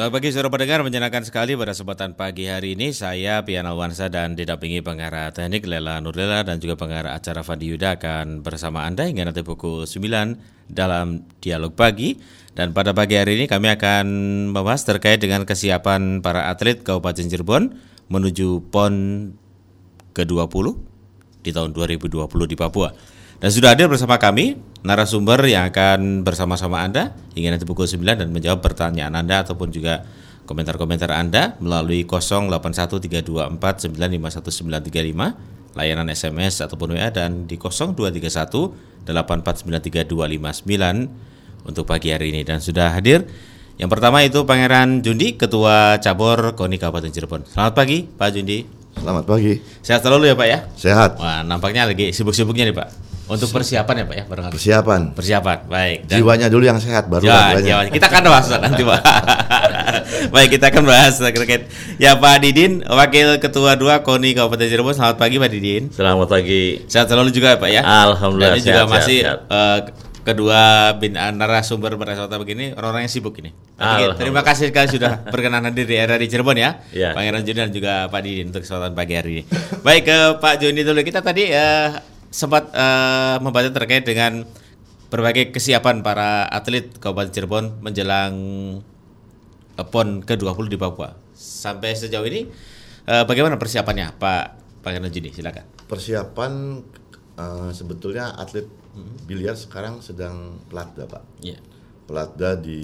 Selamat pagi saudara pendengar, menyenangkan sekali pada kesempatan pagi hari ini saya Pian Alwansa dan didampingi pengarah teknik Lela Nurlela dan juga pengarah acara Fandi Yuda akan bersama Anda hingga nanti pukul 9 dalam dialog pagi dan pada pagi hari ini kami akan membahas terkait dengan kesiapan para atlet Kabupaten Cirebon menuju PON ke-20 di tahun 2020 di Papua. Dan sudah hadir bersama kami narasumber yang akan bersama-sama Anda hingga nanti pukul 9 dan menjawab pertanyaan Anda ataupun juga komentar-komentar Anda melalui 081324951935 layanan SMS ataupun WA dan di 0231 8493259 untuk pagi hari ini dan sudah hadir yang pertama itu Pangeran Jundi, Ketua Cabur KONI Kabupaten Cirebon. Selamat pagi, Pak Jundi. Selamat pagi. Sehat selalu ya Pak ya? Sehat. Wah, nampaknya lagi sibuk-sibuknya nih Pak. Untuk persiapan ya Pak ya, barangkali. Persiapan. Persiapan, baik. Dan- Jiwanya dulu yang sehat baru Ya, ragamnya. jiwa. Kita akan bahas nanti Pak. baik, kita akan bahas terkait. Ya Pak Didin, Wakil Ketua 2 KONI Kabupaten Cirebon. Selamat pagi Pak Didin. Selamat pagi. Sehat selalu juga Pak ya? Alhamdulillah, Dan ini juga sehat, masih sehat, eh, kedua bin eh, narasumber pada begini orang-orang yang sibuk ini. Tapi terima kasih sekali sudah berkenan hadir di era di Cirebon ya. Ya. Pangeran Juni dan juga Pak Didin untuk kesempatan pagi hari ini. Baik ke Pak Joni dulu. Kita tadi eh, sempat eh, membahas terkait dengan berbagai kesiapan para atlet Kabupaten Cirebon menjelang eh, PON ke-20 di Papua. Sampai sejauh ini eh, bagaimana persiapannya Pak Pangeran Juni? Silakan. Persiapan eh, sebetulnya atlet biliar sekarang sedang pelatda, Pak. Iya. Pelatda di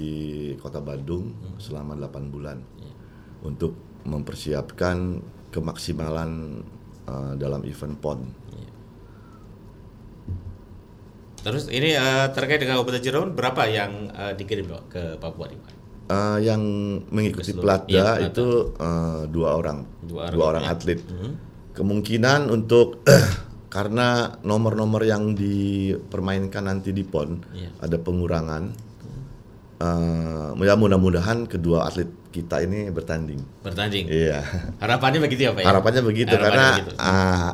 Kota Bandung selama 8 bulan untuk mempersiapkan kemaksimalan eh, dalam event PON. Terus ini eh, terkait dengan Kabupaten Cirebon berapa yang eh, dikirim ke Papua nih Pak? Eh, yang mengikuti pelatda pelatda. itu eh, dua orang, Dua dua orang, orang, ya. atlet. Kemungkinan untuk karena nomor-nomor yang dipermainkan nanti di PON Iya. ada pengurangan. Ya mudah-mudahan kedua atlet kita ini bertanding. Bertanding. Iya. Harapannya begitu ya Pak ya? Harapannya begitu Harapannya karena begitu. ah,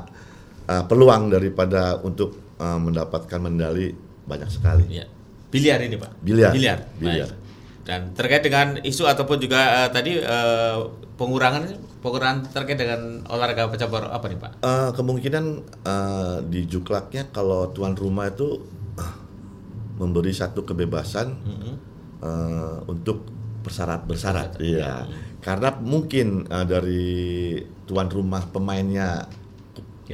ah, peluang daripada untuk ah, mendapatkan medali banyak sekali. Iya. Biliar ini Pak. Biliar. Biliar. Biliar. Baik. Dan terkait dengan isu ataupun juga eh, tadi eh, pengurangan pengurangan terkait dengan olahraga cabur apa nih Pak? Eh, kemungkinan eh, di juklaknya kalau tuan rumah itu ah, memberi satu kebebasan eh, untuk bersyarat bersyarat, iya. Karena mungkin eh, dari tuan rumah pemainnya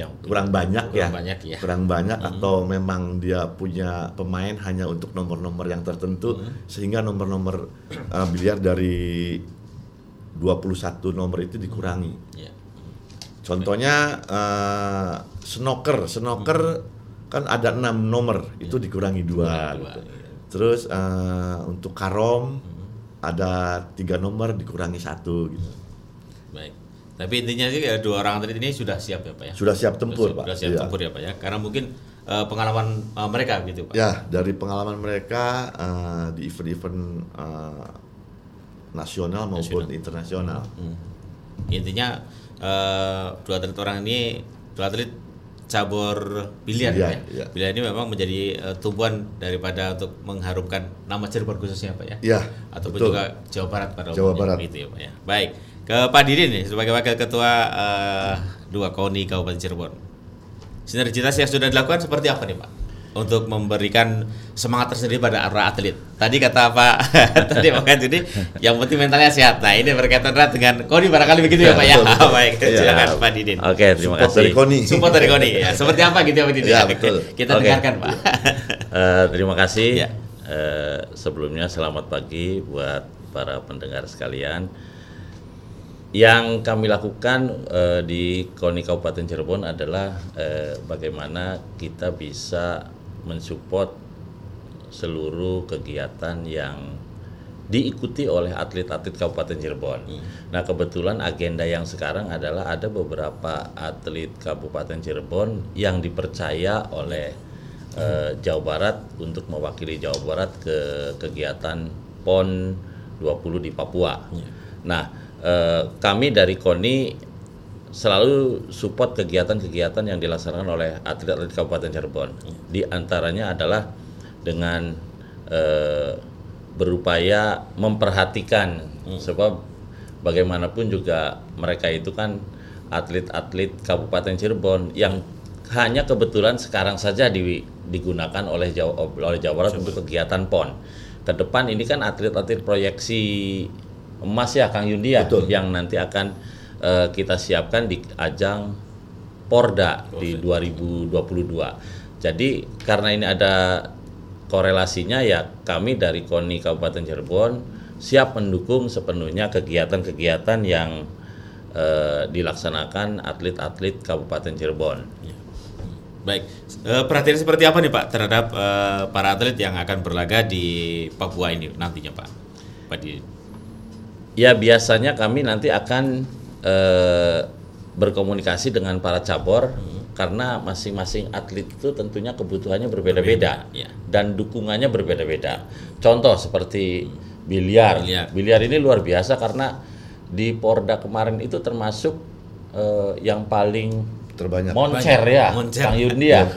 Yang kurang banyak ya, Kurang banyak ya. kurang banyak atau memang dia punya pemain hanya untuk nomor-nomor yang tertentu sehingga nomor-nomor eh, biliar dari 21 nomor itu dikurangi. Iya. Contohnya eh, snooker, snooker kan ada enam nomor itu dikurangi dua. Gitu. iya. Terus eh, untuk karom ada tiga nomor dikurangi satu gitu. Baik. Tapi intinya sih eh, dua orang atlet ini sudah siap ya Pak ya? Sudah siap tempur, Sudah Pak. siap Iya. tempur ya Pak ya? Karena mungkin eh, pengalaman eh, mereka gitu Pak. Ya dari pengalaman mereka eh, di event-event eh, nasional maupun internasional. Hmm. Intinya eh, dua atlet orang ini dua atlet cabur biliar, Biliar, ya. iya. Biliar ini memang menjadi eh, tumpuan daripada untuk mengharumkan nama Cirebon khususnya Pak ya. Ya, Ataupun betul. juga Jawa Barat pada Jawa Barat. gitu ya Pak ya. Baik. Ke Pak Didin nih sebagai wakil ketua eh, dua KONI Kabupaten Cirebon. Sinergitas yang sudah dilakukan seperti apa nih Pak? Untuk memberikan semangat tersendiri pada para atlet. Tadi kata Pak tadi Pak jadi yang penting mentalnya sehat. Nah ini berkaitan erat dengan KONI barangkali begitu ya Pak ya. betul, betul. Baik, Iya. silakan Pak Didin. Oke, terima Support kasih. dari KONI. Support dari KONI ya. Seperti apa gitu ya Pak Didin? Ya, betul. Kita Oke. dengarkan Pak. Eh, terima kasih. Ya. Eh, sebelumnya selamat pagi buat para pendengar sekalian. Yang kami lakukan eh, di KONI Kabupaten Cirebon adalah eh, bagaimana kita bisa mensupport seluruh kegiatan yang diikuti oleh atlet-atlet Kabupaten Cirebon. Nah, kebetulan agenda yang sekarang adalah ada beberapa atlet Kabupaten Cirebon yang dipercaya oleh eh, Jawa Barat untuk mewakili Jawa Barat ke kegiatan PON 20 di Papua. Nah, eh, kami dari KONI selalu support kegiatan-kegiatan yang dilaksanakan oleh atlet-atlet Kabupaten Cirebon. Di antaranya adalah dengan eh, berupaya memperhatikan sebab bagaimanapun juga mereka itu kan atlet-atlet Kabupaten Cirebon yang hanya kebetulan sekarang saja di, digunakan oleh Jawa, oleh Jawa Barat untuk kegiatan PON. Ke depan ini kan atlet-atlet proyeksi emas ya Kang Yundi ya Betul. yang nanti akan eh, kita siapkan di ajang Porda di 2022. Jadi karena ini ada korelasinya ya kami dari KONI Kabupaten Cirebon siap mendukung sepenuhnya kegiatan-kegiatan yang eh, dilaksanakan atlet-atlet Kabupaten Cirebon. Baik, Eh, perhatian seperti apa nih Pak terhadap eh, para atlet yang akan berlaga di Papua ini nantinya Pak? Pak di Ya biasanya kami nanti akan eh, berkomunikasi dengan para cabur karena masing-masing atlet itu tentunya kebutuhannya berbeda-beda Berbeda, ya. dan dukungannya berbeda-beda. Contoh seperti biliar. Biliar. biliar. ini luar biasa karena di Porda kemarin itu termasuk eh, yang paling terbanyak. moncer ya, Moncer. Kang Yundi ya.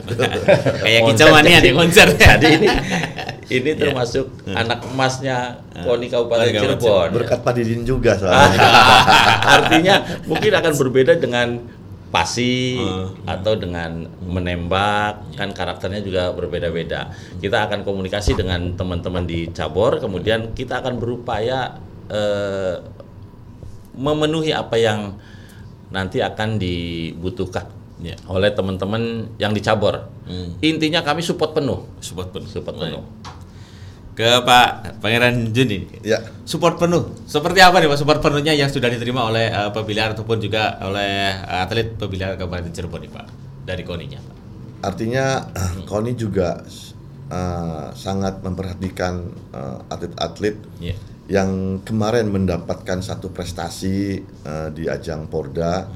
Kayak Moncer. kicau mania nih konser. Jadi ini ini termasuk anak emasnya KONI Kabupaten Kabupaten Cirebon. Berkat Pak Didin juga soalnya. Artinya mungkin akan berbeda dengan pasi Hmm. atau dengan menembak kan karakternya juga berbeda-beda. Kita akan komunikasi dengan teman-teman di cabur, kemudian kita akan berupaya eh, memenuhi apa yang nanti akan dibutuhkan Ya. oleh teman-teman yang di cabur. Hmm. Intinya kami support penuh, Support penuh. support penuh. Ke Pak Pangeran Juni. Ya. Support penuh. Seperti apa nih Pak support penuhnya yang sudah diterima oleh eh, pebiliar ataupun juga oleh eh, atlet pebiliar Kabupaten Cirebon nih Pak dari koninya Pak. Artinya Koni juga eh, sangat memperhatikan atlet-atlet Iya. yang kemarin mendapatkan satu prestasi eh, di ajang Porda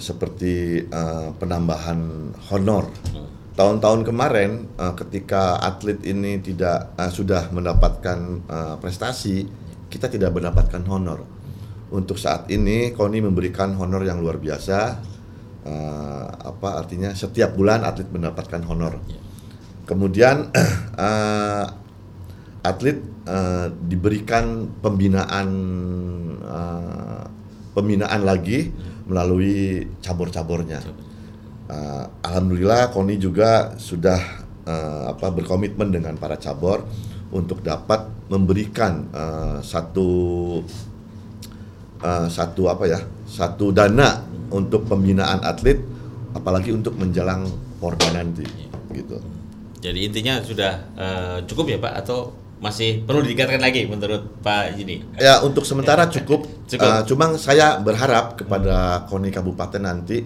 seperti eh, penambahan honor. Tahun-tahun kemarin eh, ketika atlet ini tidak eh, sudah mendapatkan eh, prestasi, kita tidak mendapatkan honor. Untuk saat ini Koni memberikan honor yang luar biasa. Eh, apa artinya setiap bulan atlet mendapatkan honor. Kemudian eh, atlet eh, diberikan pembinaan eh, pembinaan lagi melalui cabur-caburnya. Eh, Alhamdulillah Koni juga sudah eh, apa berkomitmen dengan para cabur untuk dapat memberikan eh, satu eh, satu apa ya satu dana untuk pembinaan atlet apalagi untuk menjelang Porda nanti gitu. Jadi intinya sudah eh, cukup ya Pak atau masih perlu ditingkatkan lagi menurut Pak Jini? Ya untuk sementara cukup. Cukup. Uh, cuma saya berharap kepada KONI Kabupaten nanti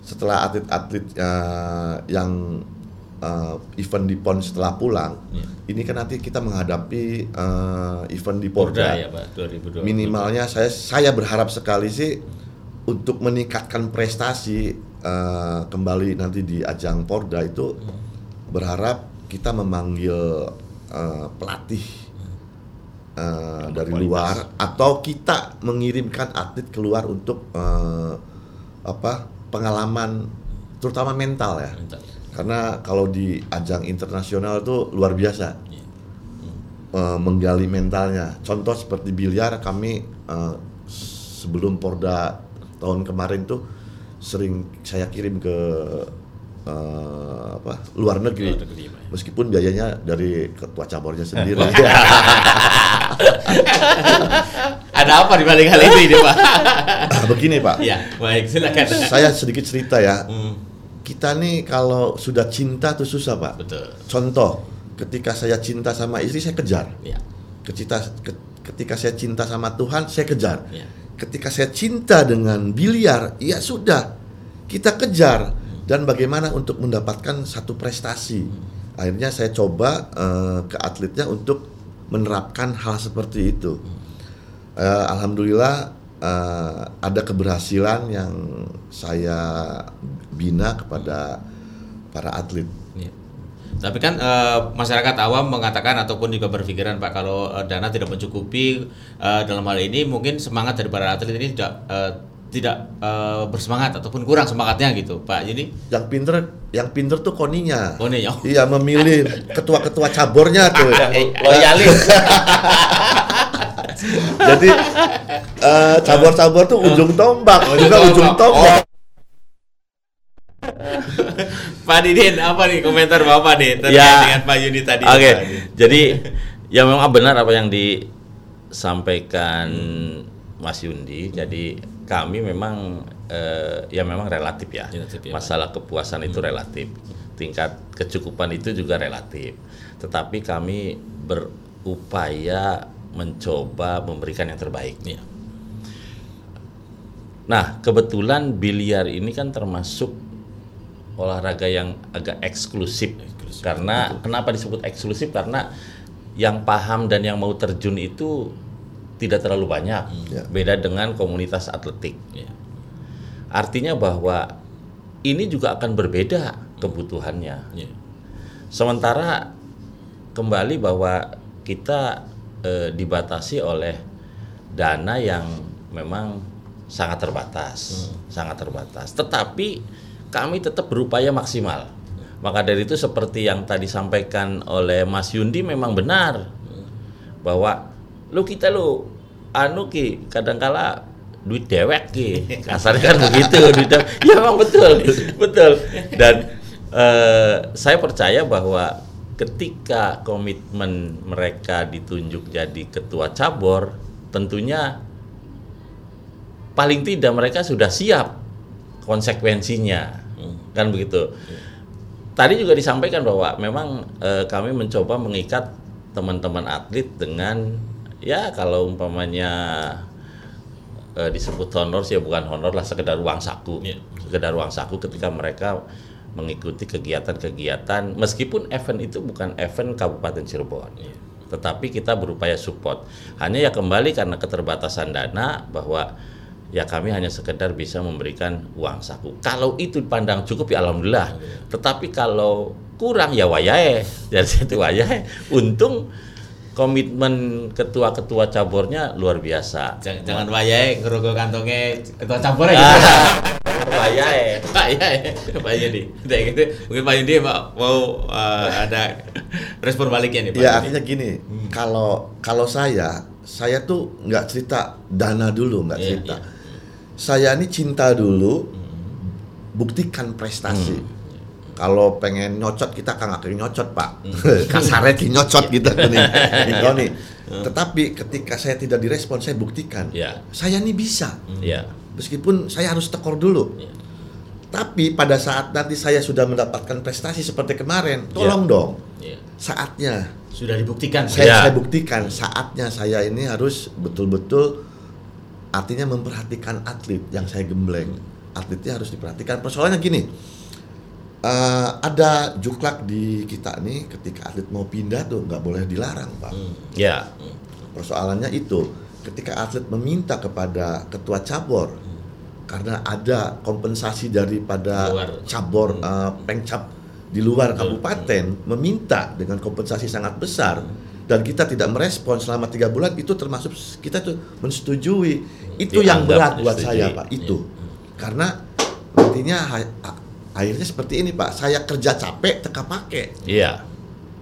setelah atlet-atlet uh, yang uh, event di PON setelah pulang, Ya. ini kan nanti kita menghadapi uh, event di Porda ya Pak 2020. Minimalnya saya saya berharap sekali sih untuk meningkatkan prestasi uh, kembali nanti di ajang Porda itu berharap kita memanggil uh, pelatih uh, dari berkualitas. luar atau kita mengirimkan atlet keluar untuk uh, apa pengalaman terutama mental ya Bentar. karena kalau di ajang internasional itu luar biasa Iya. eh, menggali mentalnya. Contoh seperti biliar kami eh, sebelum Porda tahun kemarin tuh sering saya kirim ke eh, apa luar negeri. Luar negeri. Meskipun biayanya dari ketua cabornya sendiri. Ada apa di balik hal itu ini Pak? Begini Pak, ya, baik silakan. saya sedikit cerita ya. Hmm, Kita nih kalau sudah cinta tuh susah Pak. betul. Contoh, ketika saya cinta sama istri saya kejar. Ya. Ketika ke- ketika saya cinta sama Tuhan, saya kejar. Ya. Ketika saya cinta dengan biliar, ya sudah, kita kejar. Dan bagaimana untuk mendapatkan satu prestasi. Akhirnya saya coba eh, ke atletnya untuk menerapkan hal seperti itu. Eh, Alhamdulillah eh, ada keberhasilan yang saya bina kepada para atlet. Iya. Tapi kan eh, masyarakat awam mengatakan ataupun juga berpikiran Pak kalau eh, dana tidak mencukupi eh, dalam hal ini mungkin semangat dari para atlet ini tidak eh, tidak eh, bersemangat ataupun kurang semangatnya gitu, Pak. Jadi Yang pinter, yang pinter tuh koninya. Koni, oh. Iya memilih ketua-ketua cabornya tuh. Loyalis. Jadi eh, cabor-cabor tuh ujung tombak, Ujung juga ujung tombak. Oh. Pak Didin, apa nih komentar Bapak nih terkait Ya. dengan Pak Yuni tadi? Oke, Pak? jadi ya memang benar apa yang disampaikan Mas Yundi. Jadi kami memang eh, ya memang relatif ya. Relatif ya. Masalah kepuasan itu relatif. Tingkat kecukupan itu juga relatif. Tetapi kami berupaya mencoba memberikan yang terbaik. Iya. Nah, kebetulan biliar ini kan termasuk olahraga yang agak eksklusif. Karena kenapa disebut eksklusif? Karena yang paham dan yang mau terjun itu tidak terlalu banyak. Ya. Beda dengan komunitas atletik. Iya. Artinya bahwa ini juga akan berbeda kebutuhannya. Iya. Sementara kembali bahwa kita eh, dibatasi oleh dana yang memang sangat terbatas, sangat terbatas. Tetapi kami tetap berupaya maksimal. Maka dari itu seperti yang tadi sampaikan oleh Mas Yundi memang benar bahwa lu kita lu anu ki kadangkala duit dewek ki. Kasarnya kan begitu duit dewek. ya memang betul betul. Dan eh, saya percaya bahwa ketika komitmen mereka ditunjuk jadi ketua cabur tentunya paling tidak mereka sudah siap konsekuensinya. Kan begitu. Tadi juga disampaikan bahwa memang eh, kami mencoba mengikat teman-teman atlet dengan ya kalau umpamanya eh, disebut honor sih ya bukan honor lah sekedar uang saku. Iya. sekedar uang saku ketika mereka mengikuti kegiatan-kegiatan meskipun event itu bukan event Kabupaten Cirebon. Iya. tetapi kita berupaya support. Hanya ya kembali karena keterbatasan dana bahwa ya kami hanya sekedar bisa memberikan uang saku. Kalau itu dipandang cukup ya alhamdulillah. Tetapi kalau kurang ya wayahe. Dari situ wayahe. Untung komitmen ketua-ketua cabornya luar biasa Jangan, jangan wayai ngerogoh kantongnya ketua aja. Ah, wayahe Pak ya, Pak Yudi. Udah gitu. Mungkin Pak Yudi mau, mau uh, ada respon baliknya nih Pak. Ya Yudi. artinya gini, kalau kalau saya, saya tuh nggak cerita dana dulu, nggak Iya, cerita. iya. Saya ini cinta dulu, buktikan prestasi. Kalau pengen nyocot kita kan nggak nyocot pak, kasarnya di nyocot gitu nih, Gitu nih. Tetapi ketika saya tidak direspon, saya buktikan, Ya. saya ini bisa. ya Meskipun saya harus tekor dulu. Iya. Tapi pada saat nanti saya sudah mendapatkan prestasi seperti kemarin, tolong dong Iya. saatnya Sudah dibuktikan. saya, Ya. saya buktikan saatnya saya ini harus betul-betul artinya memperhatikan atlet yang saya gembleng atletnya harus diperhatikan persoalannya gini eh, ada juklak di kita nih ketika atlet mau pindah tuh nggak boleh dilarang pak. Hmm. ya. Persoalannya itu ketika atlet meminta kepada ketua cabur karena ada kompensasi daripada Luar. cabur eh, pengcap di luar kabupaten meminta dengan kompensasi sangat besar. Dan kita tidak merespon selama tiga bulan itu termasuk kita tuh mensetujui. Itu yang Dianggap berat buat menyetujui. saya pak itu. Karena nantinya akhirnya seperti ini pak saya kerja capek teka pakai iya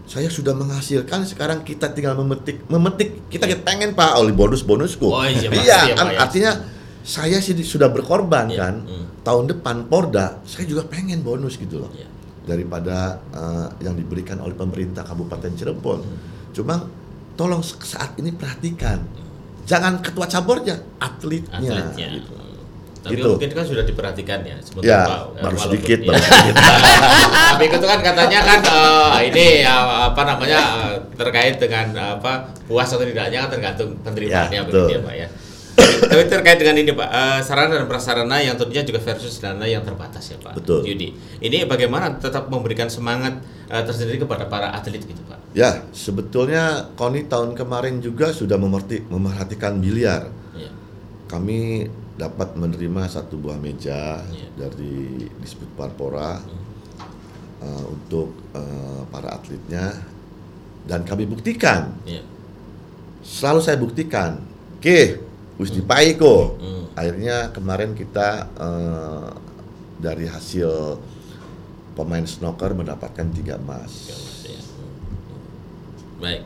saya sudah menghasilkan sekarang kita tinggal memetik memetik kita pengen pak oleh bonus bonusku Oh, iya, pasti iya ya, kan ya. artinya saya sih sudah berkorban Iya, kan hmm. tahun depan Porda saya juga pengen bonus gitu loh Iya. daripada eh, yang diberikan oleh pemerintah Kabupaten Cirebon Hmm. cuma tolong saat ini perhatikan jangan ketua cabornya atletnya, atletnya. gitu. Tapi Gitu. mungkin kan sudah diperhatikan ya. sebentar, ya Pak. baru sedikit ya. baru sedikit Tapi itu kan katanya kan eh, ini ya, apa namanya eh, terkait dengan apa puas atau tidaknya kan tergantung penerimaannya Ya, begitu ya Pak ya. Tapi terkait dengan ini Pak, eh, sarana dan prasarana yang tentunya juga versus dana yang terbatas ya Pak. Betul. Yudi. Ini bagaimana tetap memberikan semangat eh, tersendiri kepada para atlet gitu Pak. Ya, sebetulnya Koni tahun kemarin juga sudah memerhatikan biliar. Iya. Kami dapat menerima satu buah meja Iya. dari Disput Parpora uh, untuk uh, para atletnya dan kami buktikan. Iya. Selalu saya buktikan. Oke, Wis dipaiko. Akhirnya kemarin kita eh, dari hasil pemain snooker mendapatkan tiga emas. Baik.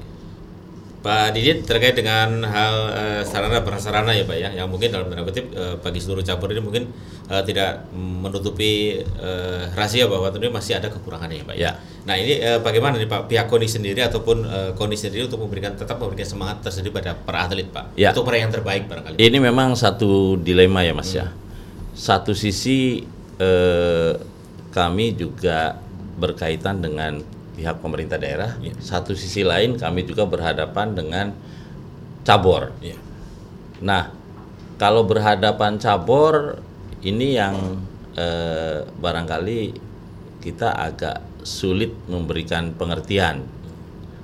Pak Didit terkait dengan hal eh, sarana prasarana ya Pak ya, yang mungkin dalam tanda kutip eh, bagi seluruh cabur ini mungkin eh, tidak menutupi eh, rahasia bahwa tentunya masih ada kekurangannya ya Pak ya. Ya. Nah ini eh, bagaimana nih Pak pihak KONI sendiri ataupun eh, KONI sendiri untuk memberikan tetap memberikan semangat tersendiri pada para atlet Pak Ya. untuk meraih yang terbaik barangkali. Ini memang satu dilema ya Mas ya. Satu sisi eh, kami juga berkaitan dengan pihak pemerintah daerah. Iya. Satu sisi lain kami juga berhadapan dengan cabur. Iya. Nah, kalau berhadapan cabur ini yang eh, barangkali kita agak sulit memberikan pengertian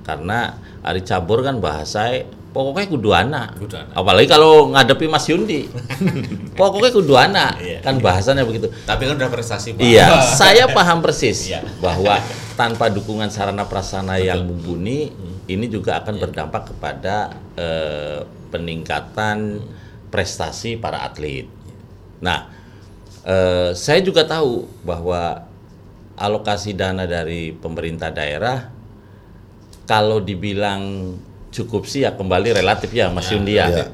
karena hari cabur kan bahasa pokoknya kudu anak. Kudu anak. Apalagi kalau ngadepi Mas Yundi. pokoknya kudu anak. Iya. Kan bahasanya begitu. Tapi kan udah prestasi Pak. Iya, saya paham persis Iya. bahwa tanpa dukungan sarana prasarana yang mumpuni, ini juga akan berdampak kepada eh, peningkatan prestasi para atlet. Nah, eh, saya juga tahu bahwa alokasi dana dari pemerintah daerah kalau dibilang cukup sih ya kembali relatif ya Mas Yundi ya. Iya.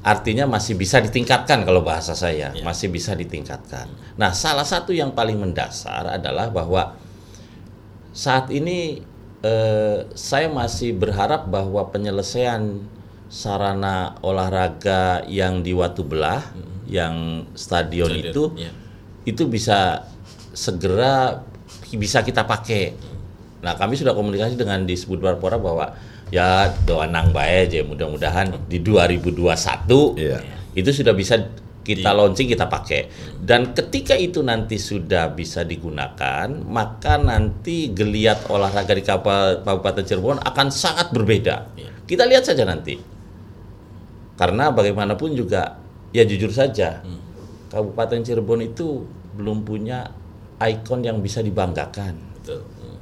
Artinya masih bisa ditingkatkan kalau bahasa saya, Ya. masih bisa ditingkatkan. Nah, salah satu yang paling mendasar adalah bahwa saat ini eh, saya masih berharap bahwa penyelesaian sarana olahraga yang di Watu Belah, yang stadion, Stadion, itu, ya. itu bisa segera bisa kita pakai. Nah, kami sudah komunikasi dengan di Disbud Barpora bahwa ya doa nang bae aja mudah-mudahan di 2021 Iya. itu sudah bisa kita launching kita pakai. Dan ketika itu nanti sudah bisa digunakan maka nanti geliat olahraga di Kabupaten Cirebon akan sangat berbeda. Iya. kita lihat saja nanti. Karena bagaimanapun juga ya jujur saja Kabupaten Cirebon itu belum punya ikon yang bisa dibanggakan. Betul. Hmm.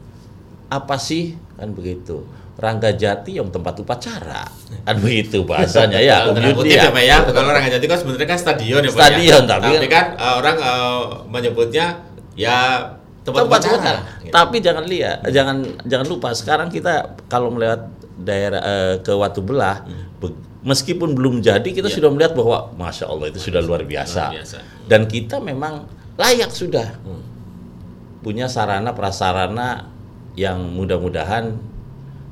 apa sih? Kan begitu Rangga Jati yang tempat upacara kan begitu bahasanya ya kutip ya. ya Pak ya, kalau orang Jati kan sebenarnya kan stadion ya Pak Stadion, ya. tapi tapi kan eh, orang eh, menyebutnya ya tempat, tempat upacara. upacara. Gitu. Tapi jangan lihat, jangan jangan lupa sekarang kita kalau melewat daerah eh, ke Watu Belah, be- meskipun belum jadi kita Hmm. Iya. sudah melihat bahwa masya Allah itu sudah luar biasa. Luar biasa. Dan kita memang layak sudah Hmm. punya sarana prasarana yang mudah-mudahan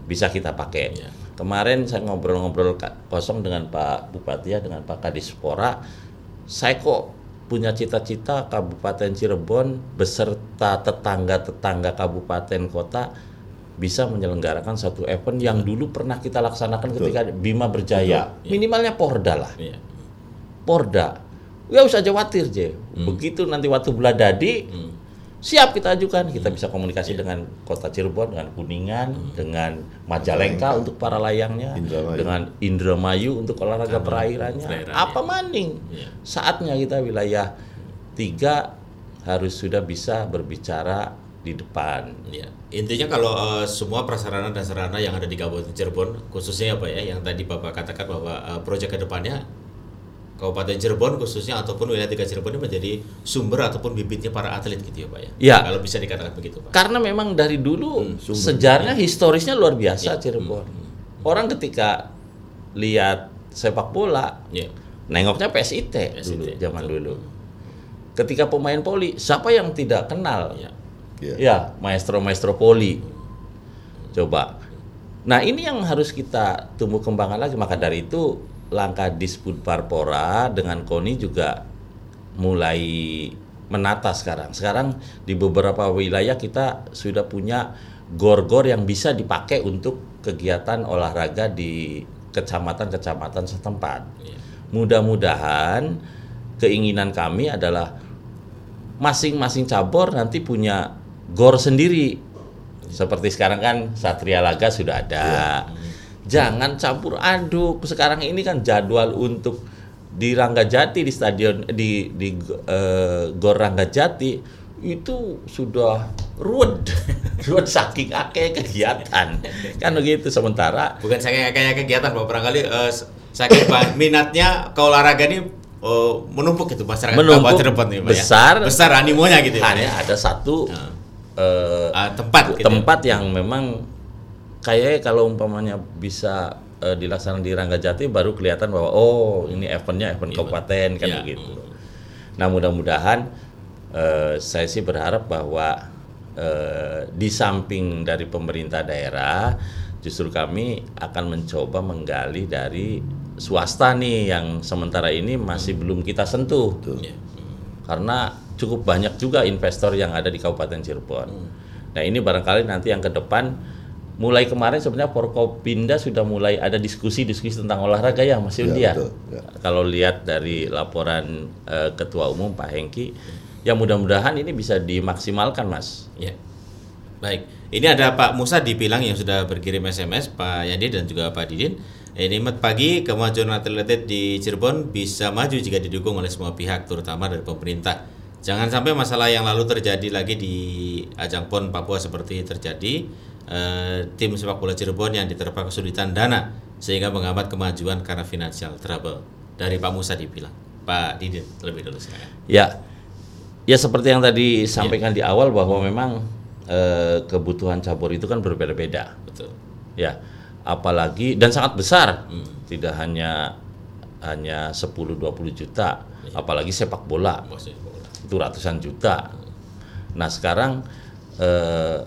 bisa kita pakai. Iya. Kemarin saya ngobrol-ngobrol kosong dengan Pak Bupati ya, dengan Pak Kadispora, saya kok punya cita-cita Kabupaten Cirebon beserta tetangga-tetangga kabupaten kota bisa menyelenggarakan satu event yang dulu pernah kita laksanakan ketika Bima Berjaya. Betul, iya. Minimalnya Porda lah. Iya. Porda. Ya usah khawatir, Je. Begitu nanti waktu beladadi, Hmm. Siap kita ajukan. Kita bisa komunikasi dengan Kota Cirebon, dengan Kuningan, dengan Majalengka untuk para layangnya, Indramayu. dengan Indramayu untuk olahraga perairannya. perairannya. Apa maning? Iya. Saatnya kita wilayah tiga harus sudah bisa berbicara di depan. Ya, intinya kalau eh, semua prasarana dan sarana yang ada di Kabupaten Cirebon, khususnya apa ya, yang tadi Bapak katakan bahwa eh, proyek ke depannya Kabupaten Cirebon khususnya ataupun wilayah tiga Cirebon ini menjadi sumber ataupun bibitnya para atlet gitu ya Pak ya. Ya. Kalau bisa dikatakan begitu Pak. Karena memang dari dulu Hmm, sejarahnya historisnya luar biasa Ya. Cirebon. Orang ketika lihat sepak bola, Ya. nengoknya PSIT, PSIT, dulu zaman betul. dulu. Ketika pemain poli, siapa yang tidak kenal? Ya. Iya. Ya, maestro-maestro poli. Coba. Nah, ini yang harus kita tumbuh kembangkan lagi. Maka dari itu, langkah Disput Parpora dengan KONI juga mulai menata sekarang. Sekarang di beberapa wilayah kita sudah punya gor-gor yang bisa dipakai untuk kegiatan olahraga di kecamatan-kecamatan setempat. Iya. Mudah-mudahan keinginan kami adalah masing-masing cabur nanti punya gor sendiri. Seperti sekarang kan Satria Laga sudah ada. Jangan campur aduk. Sekarang ini kan jadwal untuk di Ranggajati di stadion di di eh, Gor Ranggajati itu sudah ruwet. ruwet saking akeh kegiatan. Kan begitu sementara Bukan saya kayak kegiatan Pak, barangkali eh, s- saking minatnya ke olahraga ini oh, menumpuk itu masyarakat Menumpuk, Cirebon nih, Pak, ya? besar. besar animonya gitu ya, hanya ya? ada satu Ya. eh, Ah, tempat gitu ya. tempat yang memang kayaknya kalau umpamanya bisa eh, dilaksanakan di Ranggajati baru kelihatan bahwa oh ini eventnya event kabupaten kan Iya. begitu. Nah mudah-mudahan eh, saya sih berharap bahwa eh, di samping dari pemerintah daerah justru kami akan mencoba menggali dari swasta nih yang sementara ini masih belum kita sentuh Iya. karena cukup banyak juga investor yang ada di Kabupaten Cirebon. Nah ini barangkali nanti yang ke depan mulai kemarin sebenarnya Forkopinda sudah mulai ada diskusi-diskusi tentang olahraga ya Mas Ya, ya. betul, ya. Kalau lihat dari laporan eh, Ketua Umum Pak Hengki, ya mudah-mudahan ini bisa dimaksimalkan Mas. Ya. Baik, ini ada Pak Musa di Pilang yang sudah berkirim SMS, Pak Yadi dan juga Pak Didin. Ini Mat pagi, kemajuan atlet di Cirebon bisa maju jika didukung oleh semua pihak, terutama dari pemerintah. Jangan sampai masalah yang lalu terjadi lagi di ajang PON Papua seperti terjadi eh, tim sepak bola Cirebon yang diterpa kesulitan dana sehingga menghambat kemajuan karena financial trouble. Dari Pak Musa di Pilang. Pak Didin terlebih dulu silakan. Ya, ya seperti yang tadi sampaikan di awal bahwa memang eh, kebutuhan cabur itu kan berbeda-beda. Betul. Ya, apalagi dan sangat besar. Tidak hanya hanya 10 20 juta, apalagi sepak bola Maksudnya, itu ratusan juta. Nah, sekarang eh,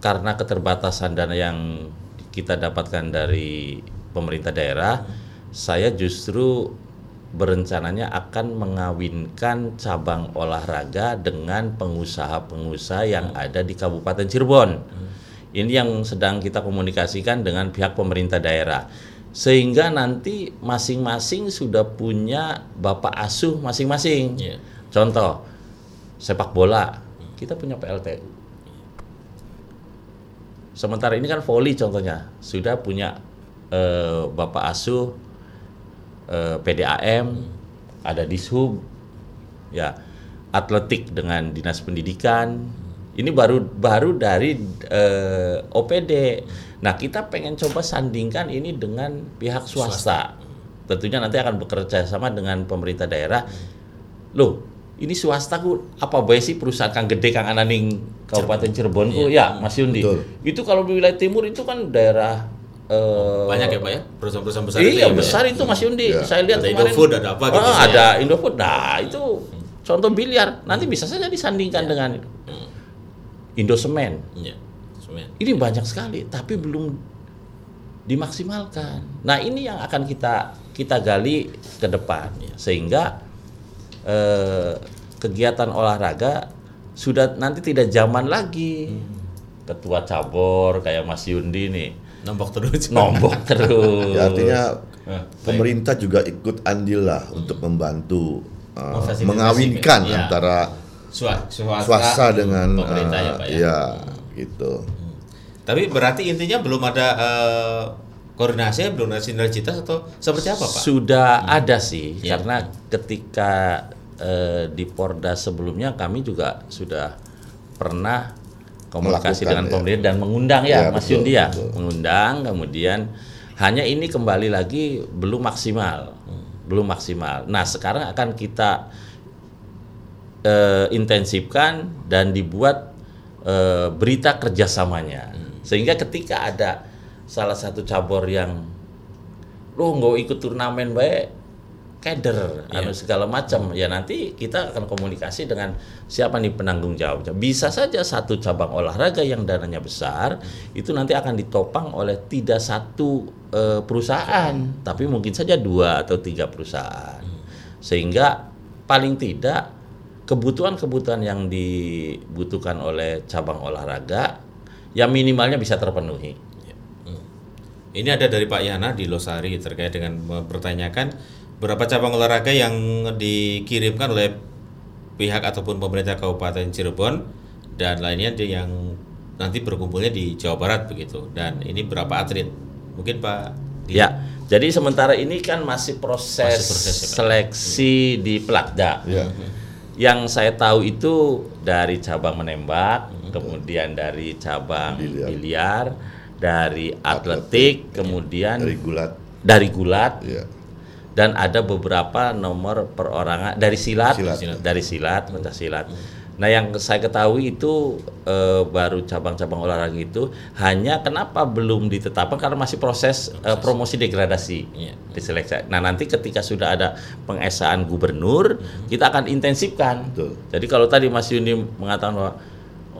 karena keterbatasan dana yang kita dapatkan dari pemerintah daerah, saya justru berencananya akan mengawinkan cabang olahraga dengan pengusaha-pengusaha yang ada di Kabupaten Cirebon. Ini yang sedang kita komunikasikan dengan pihak pemerintah daerah. Sehingga nanti masing-masing sudah punya bapak asuh masing-masing. Iya. Contoh, sepak bola, kita punya PLTU. Sementara ini kan voli contohnya, sudah punya eh, bapak asuh eh, PDAM, ada Dishub, ya atletik dengan dinas pendidikan. Ini baru baru dari eh, OPD. Nah kita pengen coba sandingkan ini dengan pihak swasta. Tentunya nanti akan bekerja sama dengan pemerintah daerah. Loh, ini swasta ku apa bae sih perusahaan kang gede kang ananing Kabupaten Cirebon ku ya Mas Yundi. Betul. Itu kalau di wilayah timur itu kan daerah eh, Banyak ya Pak ya? Perusahaan-perusahaan besar itu Iya ya, Pak, ya? besar itu Mas Yundi. Iya. Saya lihat Ada kemarin. Indofood, ada apa gitu ya? ada Indofood. Nah itu contoh biliar. Nanti bisa saja disandingkan Iya. dengan Indosemen. Iya. Semen. Ini banyak sekali, tapi belum dimaksimalkan. Nah ini yang akan kita kita gali ke depan, Iya. sehingga eh, kegiatan olahraga sudah nanti tidak zaman lagi. Hmm. Ketua cabur kayak Mas Yundi nih Nombok terus. nombok terus. Ya, artinya Eh, pemerintah juga ikut andil lah untuk membantu uh, mengawinkan ya. antara Swa- swasta, swasta dengan pemerintah ya uh, Pak ya. ya, gitu. Tapi berarti intinya belum ada eh, koordinasi, belum ada sinergitas atau seperti apa Pak? Sudah ada sih, Ya. karena ketika eh, di Porda sebelumnya kami juga sudah pernah komunikasi Melakukan, dengan ya. pemerintah dan mengundang ya, Ya, Mas betul, Yundi ya, betul. mengundang kemudian hanya ini kembali lagi belum maksimal, belum maksimal. Nah sekarang akan kita eh, intensifkan dan dibuat eh, berita kerjasamanya, sehingga ketika ada salah satu cabur yang lo nggak ikut turnamen baik kader anu segala macam. Ya nanti kita akan komunikasi dengan siapa nih penanggung jawabnya bisa saja satu cabang olahraga yang dananya besar itu nanti akan ditopang oleh tidak satu eh, perusahaan tapi mungkin saja dua atau tiga perusahaan. Sehingga paling tidak kebutuhan-kebutuhan yang dibutuhkan oleh cabang olahraga ya minimalnya bisa terpenuhi Ini ada dari Pak Yana di Losari terkait dengan mempertanyakan berapa cabang olahraga yang dikirimkan oleh pihak ataupun pemerintah Kabupaten Cirebon dan lainnya yang nanti berkumpulnya di Jawa Barat begitu. Dan ini berapa atlet? Mungkin Pak di- Ya, jadi sementara ini kan masih proses, Masih proses ya, seleksi di Pelatda. Ya. Yang saya tahu itu dari cabang menembak, Hmm. kemudian dari cabang Biliar. biliar, dari atletik, kemudian Dari gulat dari gulat Iya. dan ada beberapa nomor perorangan dari silat, Silat. dari silat, pencak silat. Nah, yang saya ketahui itu eh, baru cabang-cabang olahraga itu hanya kenapa belum ditetapkan karena masih proses, eh, promosi degradasi Iya. diseleksi. Nah, nanti ketika sudah ada pengesaan gubernur, kita akan intensifkan. Betul. Jadi kalau tadi Mas Yuni mengatakan bahwa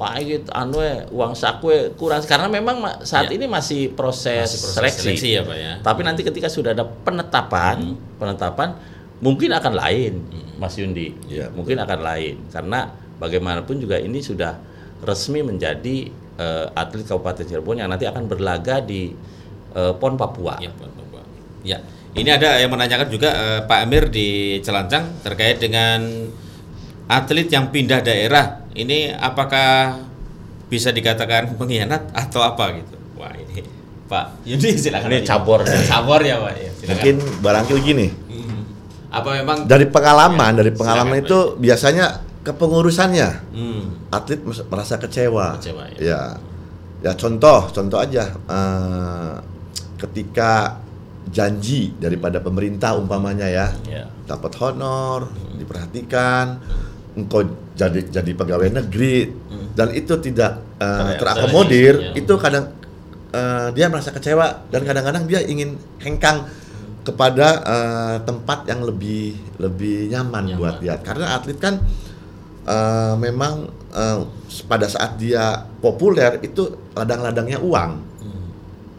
wah ini anu we, uang saku kurang karena memang ma- saat Ya. ini masih proses, Masih proses seleksi. seleksi ya, Pak, ya. Tapi nanti ketika sudah ada penetapan, penetapan mungkin akan lain, Mas Yundi. Iya, mungkin akan lain karena bagaimanapun juga ini sudah resmi menjadi eh, atlet Kabupaten Cirebon yang nanti akan berlaga di eh, PON Papua. Ya, Pak Bapak. Ya, ini ada yang menanyakan juga eh, Pak Amir di Celancang terkait dengan atlet yang pindah daerah. Ini apakah bisa dikatakan pengkhianat atau apa gitu? Wah ini Pak Yudi silakan. Ini aja. cabor. cabor ya Pak. Ya, silakan. Mungkin barangkali gini, Hmm. Apa memang? dari pengalaman, Ya, dari pengalaman silakan, itu biasanya kepengurusannya Hmm. atlet merasa kecewa. Kecewa, ya. ya. Ya contoh, contoh aja. eh, ketika janji daripada pemerintah umpamanya ya, Ya. dapat honor, diperhatikan, engkau jadi jadi pegawai negeri dan itu tidak Ter- terakomodir, ya. itu kadang eh, dia merasa kecewa dan kadang-kadang dia ingin hengkang kepada eh, tempat yang lebih lebih nyaman, Nyaman. buat dia karena atlet kan eh, memang eh, pada saat dia populer itu ladang-ladangnya uang Hmm.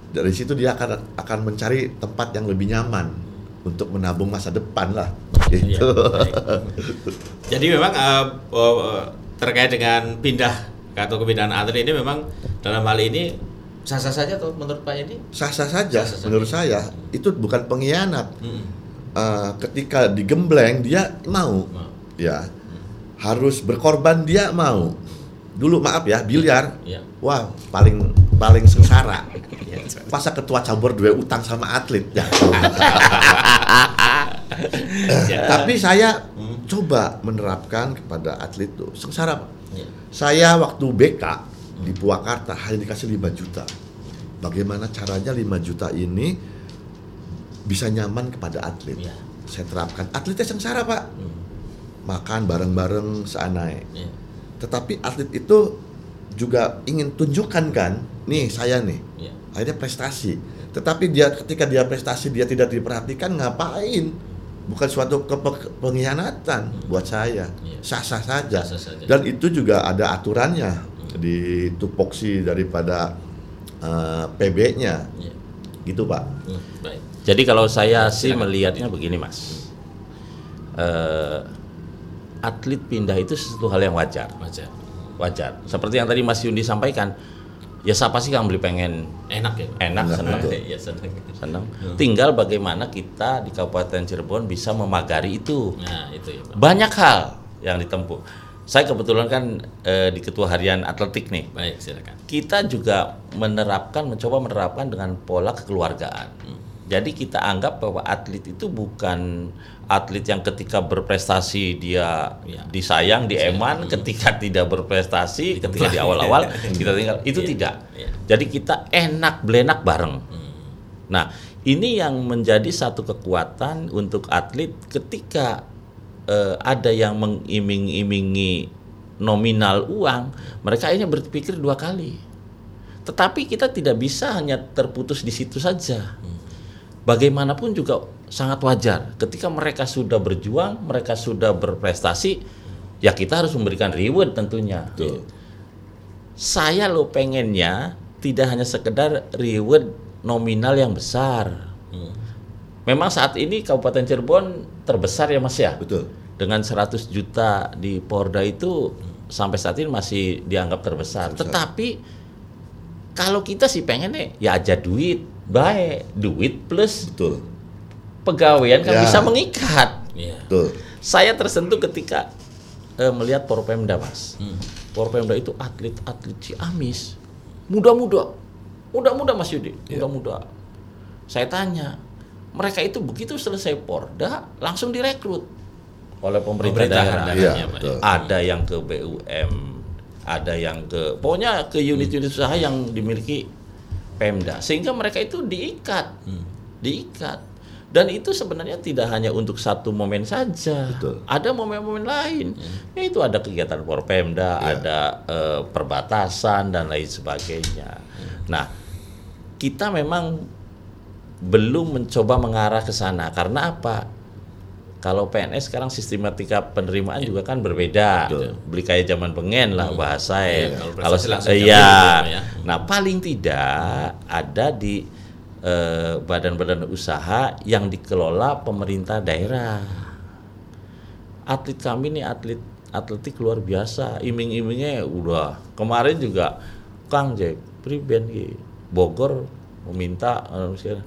dari situ dia akan akan mencari tempat yang lebih nyaman untuk menabung masa depan lah Iya, gitu. baik. Jadi memang eh, terkait dengan pindah atau kepindahan atlet ini memang dalam hal ini sah-sah saja tuh menurut Pak Yedi? Sah-sah saja Sah-sah saja. menurut saya itu bukan pengkhianat. Hmm. Eh, ketika digembleng dia mau, Mau. ya harus berkorban dia mau. Dulu maaf ya biliar, Iya. wah paling paling sengsara. Masa ketua cabur dua utang sama atlet ya. Ya. Tapi saya Hmm. coba menerapkan kepada atlet tuh sengsara. Pak. Iya. Saya waktu BK di Purwakarta hanya dikasih 5 juta. Bagaimana caranya 5 juta ini bisa nyaman kepada atlet? Iya. Saya terapkan. Atletnya sengsara, Pak. Hmm. Makan bareng-bareng seanai. Iya. Tetapi atlet itu juga ingin tunjukkan kan, nih saya nih. Iya. Akhirnya prestasi. Tetapi dia ketika dia prestasi dia tidak diperhatikan ngapain? Bukan suatu pengkhianatan buat saya. Iya. Sah-sah saja. Dan itu juga ada aturannya di tupoksi daripada eh, PB-nya. Iya. Gitu, Pak. Hmm, Baik. Jadi kalau saya Ya, sih melihatnya begini mas, Eh, atlet pindah itu sesuatu hal yang wajar, Wajar. wajar. Seperti yang tadi Mas Yundi sampaikan, ya siapa sih yang beli pengen Enak ya? Enak, Enak, senang. Iya, senang. senang. Tinggal bagaimana kita di Kabupaten Cirebon bisa memagari itu. Nah, itu ya, Pak. Banyak hal yang ditempuh. Saya kebetulan kan eh, di Ketua Harian Atletik nih. Baik, silakan. kita juga menerapkan, mencoba menerapkan dengan pola kekeluargaan. Jadi kita anggap bahwa atlet itu bukan atlet yang ketika berprestasi dia Ya. disayang, dieman, ketika tidak berprestasi, ketika di awal-awal kita tinggal. Itu Iya. tidak. Iya. Jadi kita enak blenak bareng. Hmm. Nah, ini yang menjadi satu kekuatan untuk atlet ketika eh, ada yang mengiming-imingi nominal uang, mereka ini berpikir dua kali. Tetapi kita tidak bisa hanya terputus di situ saja. Bagaimanapun juga sangat wajar ketika mereka sudah berjuang, mereka sudah berprestasi, ya kita harus memberikan reward tentunya. Betul. Saya lo pengennya tidak hanya sekedar reward nominal yang besar. Hmm. Memang saat ini Kabupaten Cirebon terbesar ya Mas ya. Betul. Dengan 100 juta di Porda itu sampai saat ini masih dianggap terbesar. Terbesar. Tetapi kalau kita sih pengen nih ya aja duit, baik duit plus Betul. Pegawaian kan Ya. bisa mengikat. Iya. Betul. Saya tersentuh ketika eh, melihat Porpemda Mas. Hmm. Porpemda itu atlet-atlet Ciamis, muda-muda, muda-muda Mas Yudi, Iya. muda-muda. Saya tanya, mereka itu begitu selesai Porda langsung direkrut oleh pemerintah Pemerintahan daerah. daerah. Iya, ya. Ada yang ke BUM, ada yang ke, pokoknya ke unit-unit usaha yang dimiliki Pemda, sehingga mereka itu diikat Hmm. diikat. Dan itu sebenarnya tidak hanya untuk satu momen saja. Betul. Ada momen-momen lain. Yaitu ada kegiatan Porpemda, Iya. ada eh, perbatasan dan lain sebagainya. Nah, kita memang belum mencoba mengarah ke sana karena apa? Kalau PNS sekarang sistematika penerimaan juga kan berbeda. Beli kayak zaman pengen lah bahasa ya. kalau Kalau iya. gitu ya. Nah, paling tidak ada di badan-badan usaha yang dikelola pemerintah daerah. Atlet kami nih atlet atletik luar biasa, iming-imingnya udah. Kemarin juga Kang Jack, Priben Bogor meminta eh,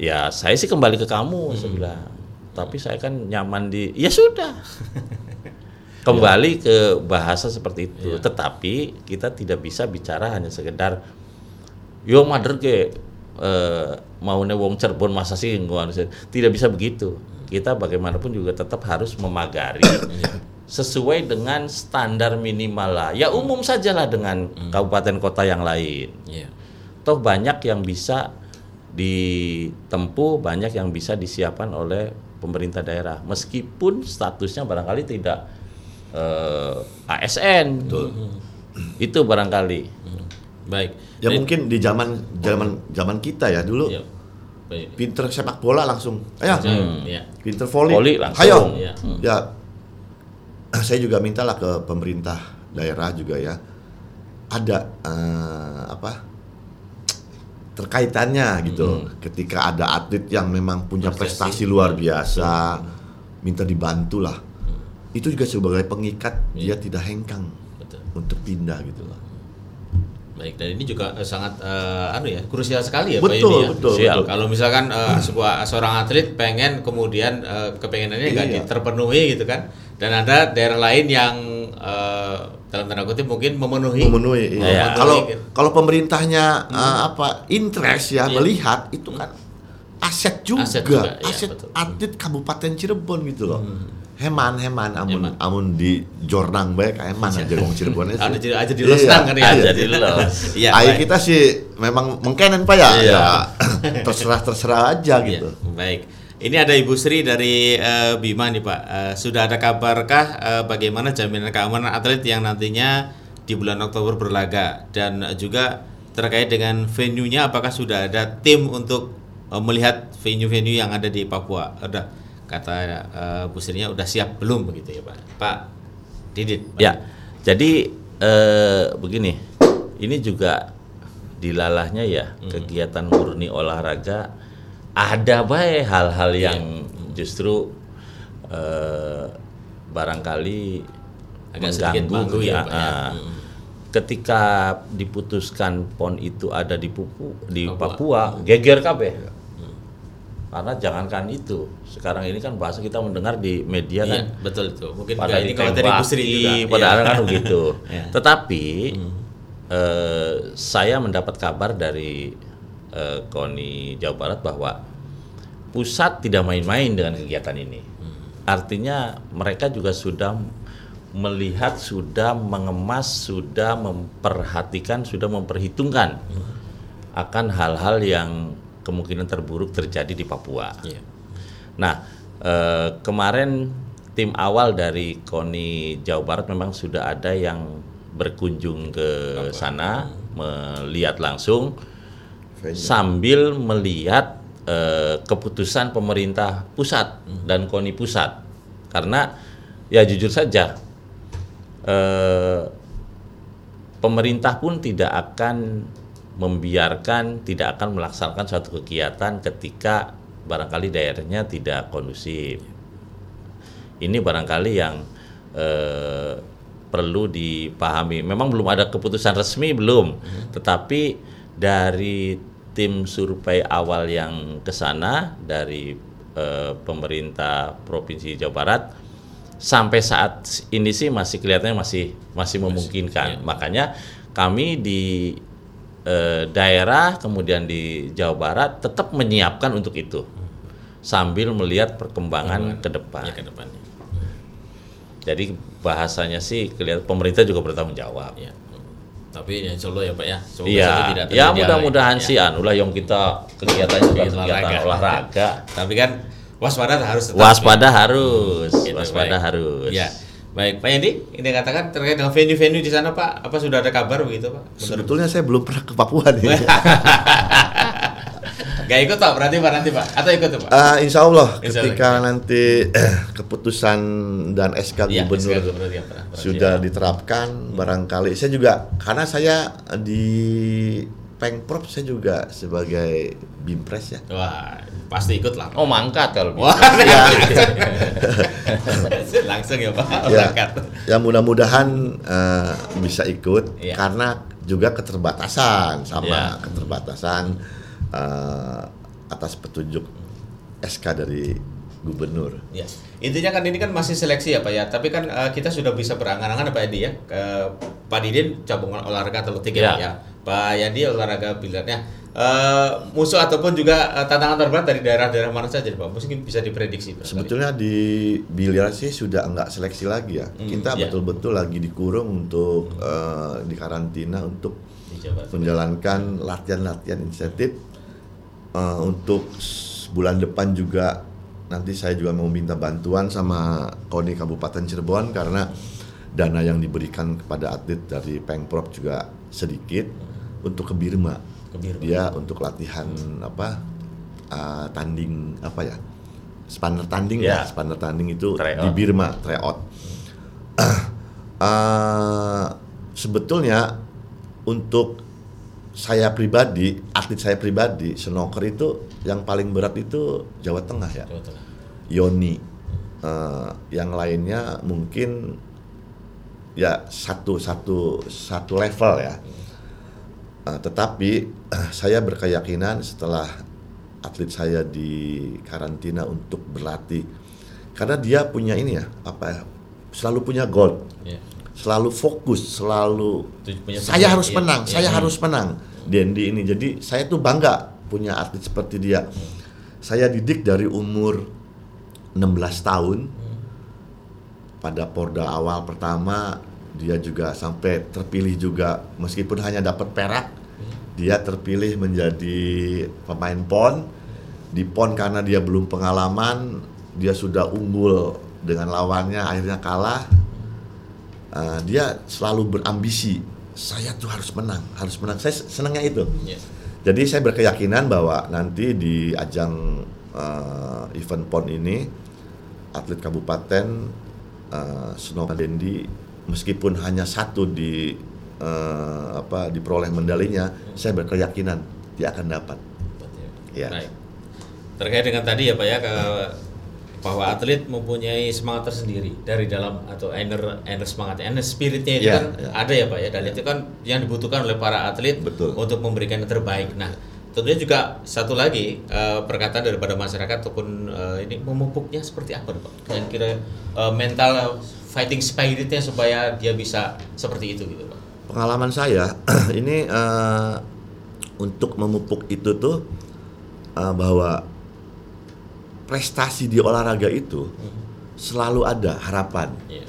ya saya sih kembali ke kamu saya bilang. Tapi saya kan nyaman di ya sudah. Kembali ke bahasa seperti itu. Tetapi kita tidak bisa bicara hanya sekedar yo mader ke eh, maunya wong Cirebon masa sih gua harus- tidak bisa begitu. Kita bagaimanapun juga tetap harus memagari sesuai dengan standar minimal lah. Ya umum sajalah dengan kabupaten kota yang lain. Iya. Toh banyak yang bisa ditempuh, banyak yang bisa disiapkan oleh pemerintah daerah. Meskipun statusnya barangkali tidak eh, ASN. Itu barangkali. Baik. Ya Jadi- mungkin di zaman zaman zaman kita ya dulu Iya. Baik. pinter sepak bola langsung. Ayo, Iya. pinter volley. Voli langsung. Ayo. Iya. Ya. Saya juga mintalah ke pemerintah daerah juga ya. Ada eh, apa? terkaitannya gitu. Ketika ada atlet yang memang punya Prestasi. prestasi luar biasa, minta dibantu lah. Itu juga sebagai pengikat dia tidak hengkang Betul. untuk pindah gitu loh. Baik, dan ini juga eh, sangat eh, anu ya, krusial sekali ya Pak Betul, Yudi ya. betul, Siap. betul. Kalau misalkan eh, sebuah seorang atlet pengen kemudian eh, kepengenannya nggak Iya. terpenuhi gitu kan, dan ada daerah lain yang eh, dalam tanda kutip mungkin memenuhi. memenuhi. iya. Iya. Kalau gitu. kalau pemerintahnya uh, apa interest ya Iya. melihat itu kan aset juga, Aset aset, juga, iya, betul. atlet Kabupaten Cirebon gitu loh. Heman heman amun Heman. amun di Jornang baik heman aja wong Cirebon itu. Ada di- aja di Losnang kan ya. Aja Iya. di los. Iya. Ayo kita sih memang mengkenen Pak ya. Iya. Ya, terserah terserah aja Iya, gitu. baik. Ini ada Ibu Sri dari eh, Bima nih Pak. Eh, sudah ada kabarkah eh, bagaimana jaminan keamanan atlet yang nantinya di bulan Oktober berlaga dan juga terkait dengan venue-nya apakah sudah ada tim untuk eh, melihat venue-venue yang ada di Papua? Udah kata eh, Bu Sri-nya udah siap belum begitu ya Pak? Pak Didit. Pak Ya, jadi eh, begini, ini juga dilalahnya ya kegiatan murni olahraga ada baik hal-hal yang justru eh, barangkali Agak sedikit mengganggu ya, Pak, ya. ah. Mm. Ketika diputuskan pon itu ada di Pupu, di Papua. Papua, geger kabeh. Karena jangankan itu, sekarang ini kan bahasa kita mendengar di media Iya, kan betul itu. Mungkin pada ini kalau dari Bu Sri juga. padahal Iya. kan begitu. Ya. Tetapi eh, saya mendapat kabar dari eh, KONI Jawa Barat bahwa pusat tidak main-main dengan kegiatan ini. Artinya mereka juga sudah melihat, sudah mengemas, sudah memperhatikan, sudah memperhitungkan akan hal-hal yang kemungkinan terburuk terjadi di Papua. Iya. Nah, eh, kemarin tim awal dari KONI Jawa Barat memang sudah ada yang berkunjung ke sana melihat langsung sambil melihat eh, keputusan pemerintah pusat dan KONI pusat. Karena ya jujur saja eh, pemerintah pun tidak akan membiarkan, tidak akan melaksanakan suatu kegiatan ketika barangkali daerahnya tidak kondusif. Ini barangkali yang eh, perlu dipahami. Memang belum ada keputusan resmi belum, tetapi dari tim survei awal yang ke sana dari eh, pemerintah provinsi Jawa Barat sampai saat ini sih masih kelihatannya masih masih memungkinkan. Makanya kami di eh, daerah kemudian di Jawa Barat tetap menyiapkan untuk itu sambil melihat perkembangan ke depan. Ya, ke depannya. Jadi bahasanya sih kelihatan pemerintah juga bertanggung jawab. Ya. tapi ya insya Allah ya Pak ya. Semoga Iya, tidak ya hal mudah-mudahan ini, sih anu lah yang kita kegiatannya juga Kegiatan kegiatan olahraga. olahraga. Tapi kan waspada harus tetap. Waspada harus, Gitu, waspada baik. harus. Ya. Baik, Pak Yandi, ini katakan terkait dengan venue-venue di sana Pak, apa sudah ada kabar begitu Pak? Benar. Sebetulnya saya belum pernah ke Papua nih. Gak ikut Pak, berarti Pak nanti Pak? Atau ikut tuh Pak? Ah, insya Allah Insya ketika Allah. nanti eh, keputusan dan SK Iya, gubernur SK gubernur ya, sudah ya. diterapkan barangkali saya juga karena saya di Pengprov saya juga sebagai bimpres ya. Wah, pasti ikut lah. Oh mangkat kalau Wah, bisa. langsung, langsung ya Pak, ya, berangkat. ya mudah-mudahan eh, bisa ikut Iya. karena juga keterbatasan sama Iya. keterbatasan eh, atas petunjuk SK dari gubernur. Ya. Intinya kan ini kan masih seleksi ya Pak ya, tapi kan eh, kita sudah bisa berangan-angan Pak Edi ya. Ke Pak Didin cabang olahraga atletik ya, Ya. Pak ya. Yadi olahraga biliarnya. Eh, musuh ataupun juga eh, tantangan terberat dari daerah-daerah mana saja Pak? Mungkin bisa diprediksi Pak. Sebetulnya di biliar sih sudah enggak seleksi lagi ya. Hmm, Kita iya. betul-betul lagi dikurung untuk eh, di karantina untuk Di Jawa Barat. menjalankan latihan-latihan insentif Eh, untuk bulan depan juga nanti saya juga mau minta bantuan sama KONI Kabupaten Cirebon karena dana yang diberikan kepada atlet dari Pengprov juga sedikit untuk ke Birma. Ke Birma. Dia untuk latihan apa eh, tanding apa ya? Spanner tanding ya, Ya. spanner tanding itu Tryout. di Birma, tryout. Eh, sebetulnya untuk saya pribadi, atlet saya pribadi, snooker itu yang paling berat itu Jawa Tengah ya. Jawa Tengah. Yoni. Eh, yang lainnya mungkin ya satu satu satu level ya. Eh, tetapi eh, saya berkeyakinan setelah atlet saya di karantina untuk berlatih, karena dia punya ini ya apa ya, selalu punya goal, Ya. selalu fokus, selalu punya saya harus iya. menang, Iya. saya Hmm. harus menang. Dendi ini, jadi saya tuh bangga punya atlet seperti dia. Saya didik dari umur 16 tahun. Pada Porda awal pertama dia juga sampai terpilih juga meskipun hanya dapat perak. Dia terpilih menjadi pemain PON. Di PON karena dia belum pengalaman, dia sudah unggul dengan lawannya akhirnya kalah. Uh, dia selalu berambisi. Saya tuh harus menang, harus menang. Saya senangnya itu. Ya. Jadi saya berkeyakinan bahwa nanti di ajang uh, event PON ini atlet kabupaten uh, Snow Dendi meskipun hanya satu di uh, apa diperoleh medalinya, saya berkeyakinan dia akan dapat. Ya. Baik. Terkait dengan tadi ya Pak ya ke bahwa atlet mempunyai semangat tersendiri dari dalam atau inner inner semangatnya, inner spiritnya itu Ya, kan ya. ada ya Pak ya dan itu kan yang dibutuhkan oleh para atlet Betul. untuk memberikan yang terbaik. Nah, tentunya juga satu lagi eh, perkataan daripada masyarakat ataupun eh, ini memupuknya seperti apa Pak? Yang kira eh, mental fighting spiritnya supaya dia bisa seperti itu gitu Pak. Pengalaman saya ini eh, untuk memupuk itu tuh eh, bahwa prestasi di olahraga itu selalu ada harapan. Iya.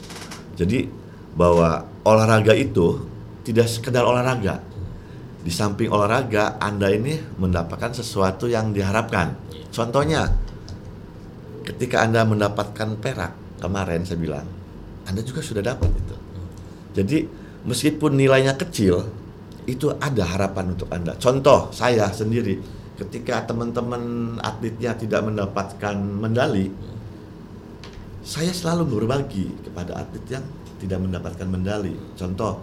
Jadi bahwa olahraga itu tidak sekedar olahraga. Di samping olahraga, Anda ini mendapatkan sesuatu yang diharapkan. Iya. Contohnya, ketika Anda mendapatkan perak kemarin saya bilang, Anda juga sudah dapat itu. Jadi meskipun nilainya kecil, itu ada harapan untuk Anda. Contoh saya sendiri, ketika teman-teman atletnya tidak mendapatkan medali, saya selalu berbagi kepada atlet yang tidak mendapatkan medali. Contoh,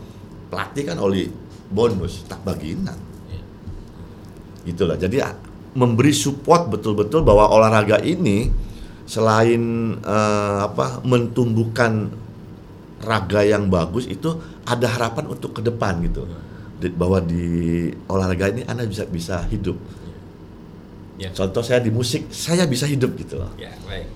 pelatih kan oli bonus, tak bagiin nang. Iya. Gitulah. Jadi memberi support betul-betul bahwa olahraga ini selain eh, apa mentumbuhkan raga yang bagus itu ada harapan untuk ke depan gitu. Di- bahwa di olahraga ini Anda bisa bisa hidup. Ya. Contoh saya di musik, saya bisa hidup gitu loh. Ya, baik.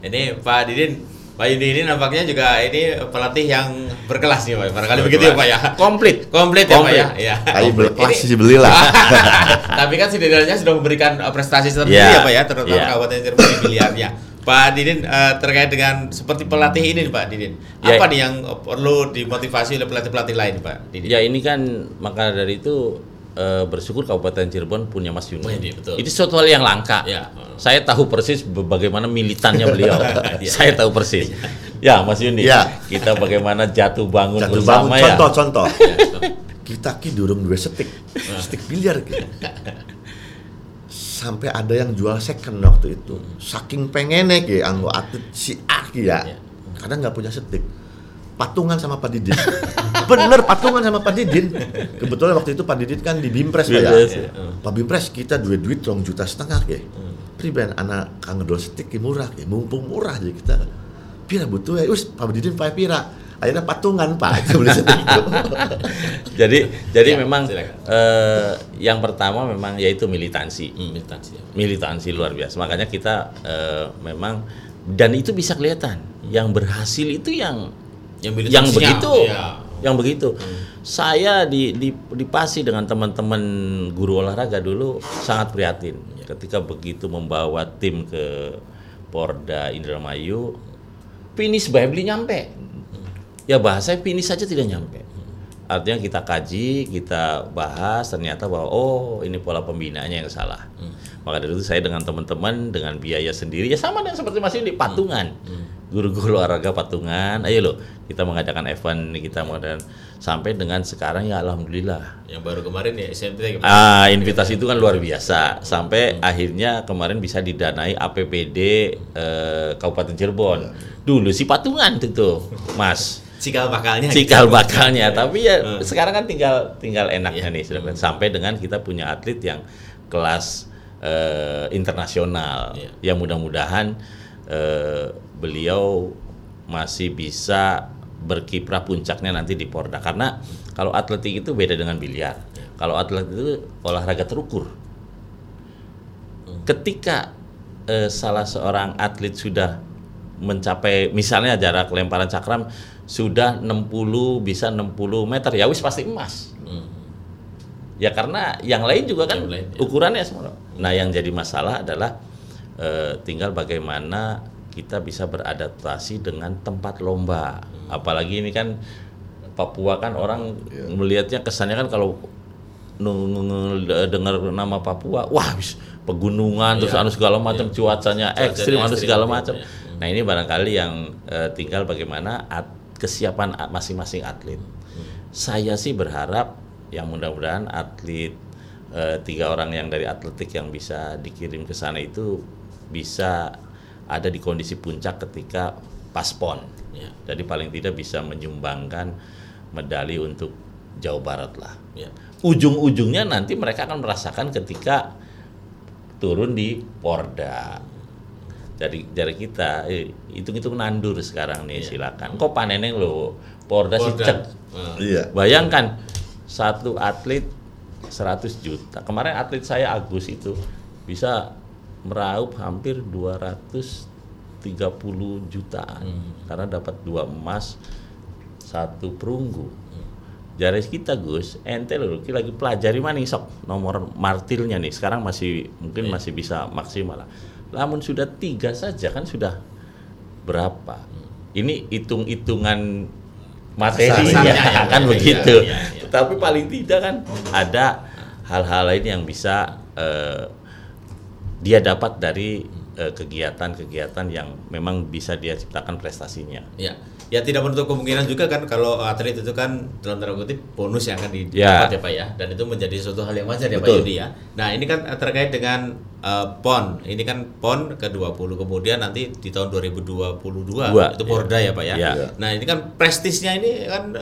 Ini Pak Didin, Pak Yudi ini nampaknya juga ini pelatih yang berkelas nih Pak. Barangkali begitu ya Pak ya. Komplit. Komplit ya Pak ya. Iya. Ayo berkelas sih belilah. Tapi kan setidaknya sudah memberikan uh, prestasi tersendiri Ya, ya Pak ya, terutama ya. Kabupaten Cirebon di biliarnya. Pak Didin uh, terkait dengan seperti pelatih ini Pak Didin. Ya. Apa nih yang perlu dimotivasi oleh pelatih-pelatih lain Pak Didin? Ya ini kan maka dari itu eh, bersyukur Kabupaten Cirebon punya Mas Yuni. Oh, ini betul. Itu suatu hal yang langka. Ya. Saya tahu persis bagaimana militannya beliau. Iya. Saya tahu persis. Ya Mas Yuni. Ya. Kita bagaimana jatuh bangun Jatuh bersama bangun, ya. contoh, contoh. kita ki durung dua stick, stick biliar ki. Sampai ada yang jual second waktu itu. Saking pengennya ki, anggo atlet si A ki ya. Karena nggak punya stick. Patungan sama Pak Didin. Bener patungan sama Pak Didin. Kebetulan waktu itu Pak Didin kan di Bimpres Pak ya. Ya. Pak Bimpres kita duit duit rong juta setengah ki. Priben anak kang ngedol stick ki murah ki, mumpung murah jadi kita. Pira butuh ya, us Pak Didin pakai pira. Akhirnya patungan Pak, beli itu. Jadi jadi Ya, memang silakan. eh, yang pertama memang yaitu militansi. Hmm, militansi. ya. militansi luar biasa. Makanya kita eh, memang dan itu bisa kelihatan. Yang berhasil itu yang Yang yang begitu, ya. yang begitu. Saya di, di dipasi dengan teman-teman guru olahraga dulu sangat prihatin ketika begitu membawa tim ke Porda Indramayu, finish bae beli nyampe. Ya bahasa finish saja tidak nyampe. Artinya kita kaji, kita bahas, ternyata bahwa oh ini pola pembinaannya yang salah. Maka dari itu saya dengan teman-teman dengan biaya sendiri ya sama dengan seperti Mas Yudi patungan. Guru-guru olahraga patungan, ayo loh kita mengadakan event, kita mengadakan sampai dengan sekarang ya alhamdulillah. Yang baru kemarin ya SMP Ah, invitasi itu kan luar biasa. Sampai akhirnya kemarin bisa didanai APBD eh, Kabupaten Cirebon. Dulu sih patungan itu tuh, Mas. cikal bakalnya. Cikal bakalnya, tapi ya sekarang kan tinggal tinggal enaknya nih sudah sampai dengan kita punya atlet yang kelas eh, internasional. Iya. Ya mudah-mudahan eh, beliau masih bisa berkiprah puncaknya nanti di Porda karena kalau atletik itu beda dengan biliar. Kalau atlet itu olahraga terukur. Ketika eh, salah seorang atlet sudah mencapai misalnya jarak lemparan cakram sudah 60 bisa 60 meter ya wis pasti emas. Hmm. Ya karena yang lain juga kan Yang lain, ya. ukurannya semua. Nah, yang jadi masalah adalah eh, tinggal bagaimana kita bisa beradaptasi dengan tempat lomba. Hmm. Apalagi ini kan Papua kan orang Iya. melihatnya kesannya kan kalau dengar nama Papua, wah pegunungan terus Iya. anu segala macam cuacanya Cuacanya ekstrim anu segala iya. macam. Nah, ini barangkali yang eh, tinggal bagaimana at- kesiapan masing-masing atlet. Saya sih berharap yang mudah-mudahan atlet eh, tiga orang yang dari atletik yang bisa dikirim ke sana itu bisa ada di kondisi puncak ketika paspon. Ya. Jadi paling tidak bisa menyumbangkan medali untuk Jawa Barat lah. Ya. Ujung-ujungnya nanti mereka akan merasakan ketika turun di Porda. Dari dari kita eh, hitung-hitung nandur sekarang nih silakan. Kok paneneng lo Porda, sih Porda. cek. Hmm. Iya. Bayangkan satu atlet 100 juta. Kemarin atlet saya Agus itu bisa meraup hampir 230 jutaan karena dapat dua emas, satu perunggu. Jari kita Gus, ente loh, kita lagi pelajari mana nih, sok nomor martilnya nih. Sekarang masih mungkin masih bisa maksimal lah. Namun sudah tiga saja kan sudah berapa? Ini hitung-hitungan materinya Kasarnya ya, kan ya, begitu. ya, ya, ya. Tapi paling tidak kan ada hal-hal lain yang bisa eh, dia dapat dari eh, kegiatan-kegiatan yang memang bisa dia ciptakan prestasinya. Ya, ya tidak menutup kemungkinan juga kan kalau atlet itu kan dalam tanda kutip bonus yang akan Ya. didapat ya Pak ya, dan itu menjadi suatu hal yang wajar ya Pak. Yudi ya. Nah ini kan eh, terkait dengan eh, PON, ini kan PON ke 20 kemudian nanti di tahun 2022 Dua, itu Porda ya Pak ya. Ya. Nah ini kan prestisnya ini kan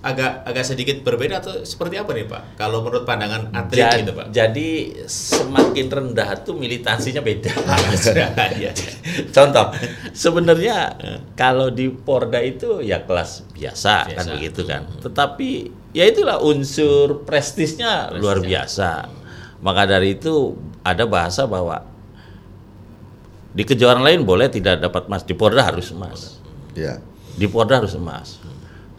agak agak sedikit berbeda atau seperti apa nih Pak? Kalau menurut pandangan atlet Ja- gitu Pak? Jadi semakin rendah tuh militansinya beda. Iya, iya. Contoh, sebenarnya kalau di Porda itu ya kelas biasa, kan Biasa. begitu kan. Tetapi ya itulah unsur prestisnya luar biasa. Maka dari itu ada bahasa bahwa di kejuaraan lain boleh tidak dapat emas, di Porda harus emas. Iya. Di Porda harus emas.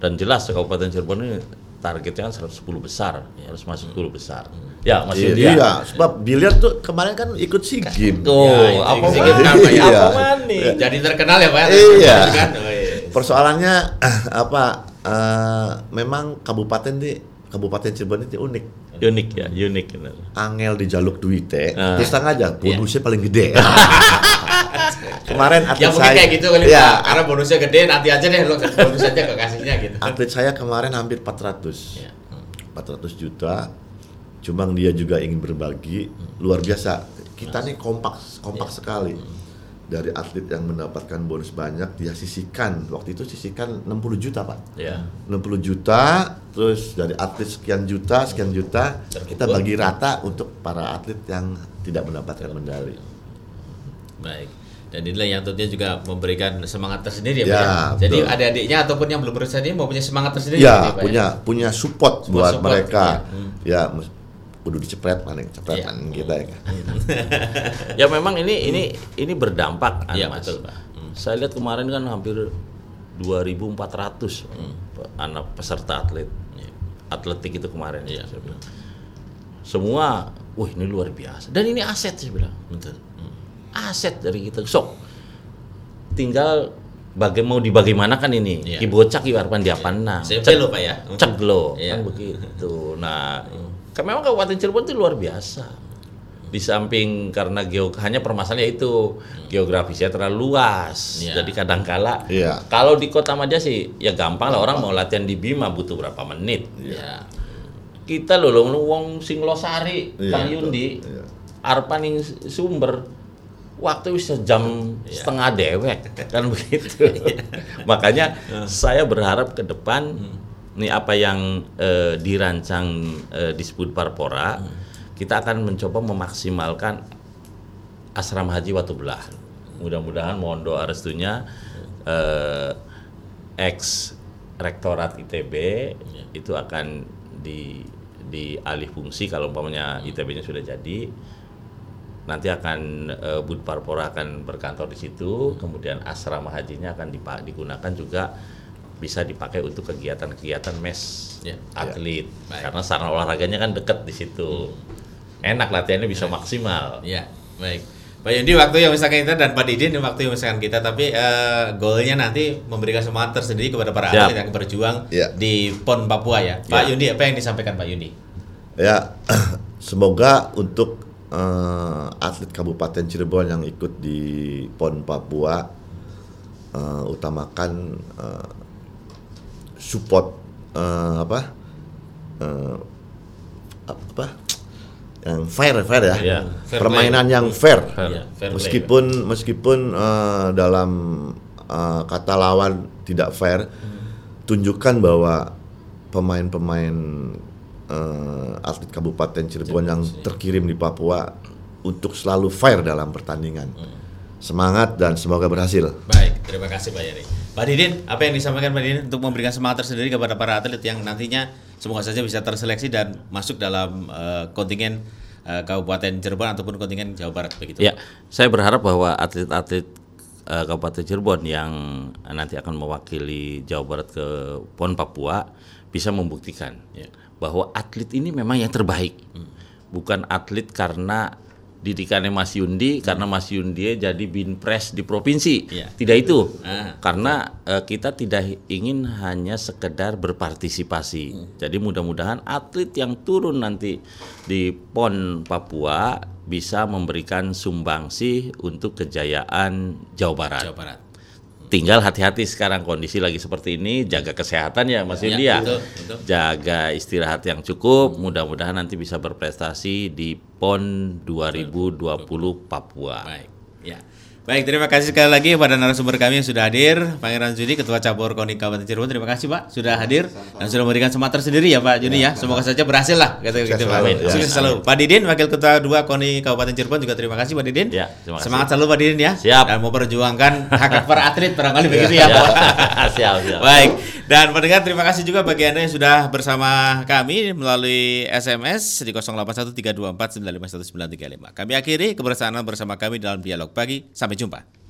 Dan jelas Kabupaten Cirebon ini targetnya kan 110 besar, harus masuk 10 besar. Ya, Mas Iya, Yudi. iya, sebab biliar tuh kemarin kan ikut SEA Games. Tuh, Ya, apa sih ya? Iya. Apa ini. Jadi terkenal ya Pak? Iya. Kan? Oh, iya. Persoalannya apa? eh, memang kabupaten di Kabupaten Cirebon itu unik. Unik ya, unik. benar. Angel di jaluk duitnya, Ah. terus terang aja Iya. bonusnya paling gede. Kemarin atlet Ya saya, kayak gitu kali ya, Pak. Karena bonusnya gede, nanti aja deh lo bonus aja ke kasihnya gitu. atlet saya kemarin hampir 400. Iya. 400 juta. Cuma dia juga ingin berbagi, luar biasa. Kita nih kompak, kompak Iya. sekali. Dari atlet yang mendapatkan bonus banyak, dia sisihkan. Waktu itu sisihkan 60 juta, Pak. Ya. 60 juta, terus dari atlet sekian juta, sekian juta, kita Terkumpul. bagi rata untuk para atlet yang tidak mendapatkan medali. Baik. Dan inilah yang tentunya juga memberikan semangat tersendiri ya, Ya, Pak ya. Jadi adik-adiknya ataupun yang belum berusaha ini mau punya semangat tersendiri Ya, Pak, punya punya support buat support, mereka. ya. Hmm. Ya, kudu dicepret mana cepret Iya. kita ya. Ya memang ini ini ini berdampak Iya, Mas. betul, Pak. Hmm. Saya lihat kemarin kan hampir 2.400 Hmm. anak peserta atlet Iya. atletik itu kemarin. Iya. Saya bilang. Semua, wah ini luar biasa. Dan ini aset saya bilang. Betul. Hmm. Aset dari kita. Sok. Tinggal bagai mau dibagaimanakan ini. Iya. Ki bocak ki warpan diapanang. SMP lo Pak ya. cek lo Iya. kan begitu nah kan memang kabupaten Cirebon itu luar biasa di samping karena geo hanya permasalahannya itu geografisnya terlalu luas Iya. jadi kadangkala Iya. kalau di kota Madia sih ya gampang lah orang mau latihan di Bima butuh berapa menit Ya. kita loh loh wong sing losari Iya, Kang. Yundi Iya. Arpan yang sumber waktu bisa jam Iya. setengah dewek kan begitu makanya saya berharap ke depan nih apa yang eh, dirancang eh, disebut Parpora kita akan mencoba memaksimalkan asrama haji Watu Belah mudah-mudahan mohon doa restunya eh, ex rektorat ITB itu akan di dialih fungsi kalau umpamanya ITB-nya sudah jadi. Nanti akan eh, Bud Parpora akan berkantor di situ. Kemudian asrama hajinya akan digunakan juga bisa dipakai untuk kegiatan-kegiatan mes Ya. atlet Baik. karena sarana olahraganya kan dekat di situ enak latihannya bisa maksimal Ya, baik. Pak Yundi waktu yang misalkan kita dan Pak Didin waktu yang misalkan kita tapi eh, goalnya nanti memberikan semangat tersendiri kepada para Siap. atlet yang berjuang Ya. di PON Papua ya. Pak. Yundi apa yang disampaikan Pak Yundi? Ya, semoga untuk eh, atlet Kabupaten Cirebon yang ikut di PON Papua eh, utamakan eh, support eh, apa eh, apa yang fair fair ya, Iya, fair permainan play. yang fair, Iya, fair play. meskipun meskipun eh, dalam eh, kata lawan tidak fair, tunjukkan bahwa pemain-pemain eh, atlet Kabupaten Cirebon yang terkirim di Papua untuk selalu fair dalam pertandingan. Semangat dan semoga berhasil. Baik, terima kasih Pak Yeri. Pak Didin, apa yang disampaikan Pak Didin untuk memberikan semangat tersendiri kepada para atlet yang nantinya semoga saja bisa terseleksi dan masuk dalam eh, kontingen eh, Kabupaten Cirebon ataupun kontingen Jawa Barat begitu. Ya, saya berharap bahwa atlet-atlet eh, Kabupaten Cirebon yang nanti akan mewakili Jawa Barat ke PON Papua bisa membuktikan Ya. bahwa atlet ini memang yang terbaik. Bukan atlet karena didikannya Mas Yundi karena Mas Yundi jadi binpres di provinsi. Iya. Tidak itu. Ah. Karena eh, kita tidak ingin hanya sekedar berpartisipasi. Jadi mudah-mudahan atlet yang turun nanti di PON Papua bisa memberikan sumbangsi untuk kejayaan Jawa Barat. Jawa Barat. Tinggal hati-hati sekarang kondisi lagi seperti ini, jaga kesehatan ya Mas Ya, Yundi ya. betul, betul. Jaga istirahat yang cukup, mudah-mudahan nanti bisa berprestasi di PON 2020 Papua. Baik. Ya. Baik, terima kasih sekali lagi kepada narasumber kami yang sudah hadir, Pangeran Juni, Ketua Cabur KONI Kabupaten Cirebon. Terima kasih Pak sudah hadir dan sudah memberikan semangat tersendiri ya Pak Juni ya. Semoga saja berhasil lah kata gitu Pak. selalu, Amin. ya. Sukses selalu. Pak Didin, Wakil Ketua 2 KONI Kabupaten Cirebon juga terima kasih Pak Didin. Ya, terima kasih. Semangat selalu Pak Didin ya. Siap. Dan mau perjuangkan hak hak para atlet barangkali begitu ya Ya, Pak. siap, siap. Baik, dan pendengar terima kasih juga bagi Anda yang sudah bersama kami melalui SMS di 081324951935. Kami akhiri kebersamaan bersama kami dalam dialog pagi. Sampai 没听明。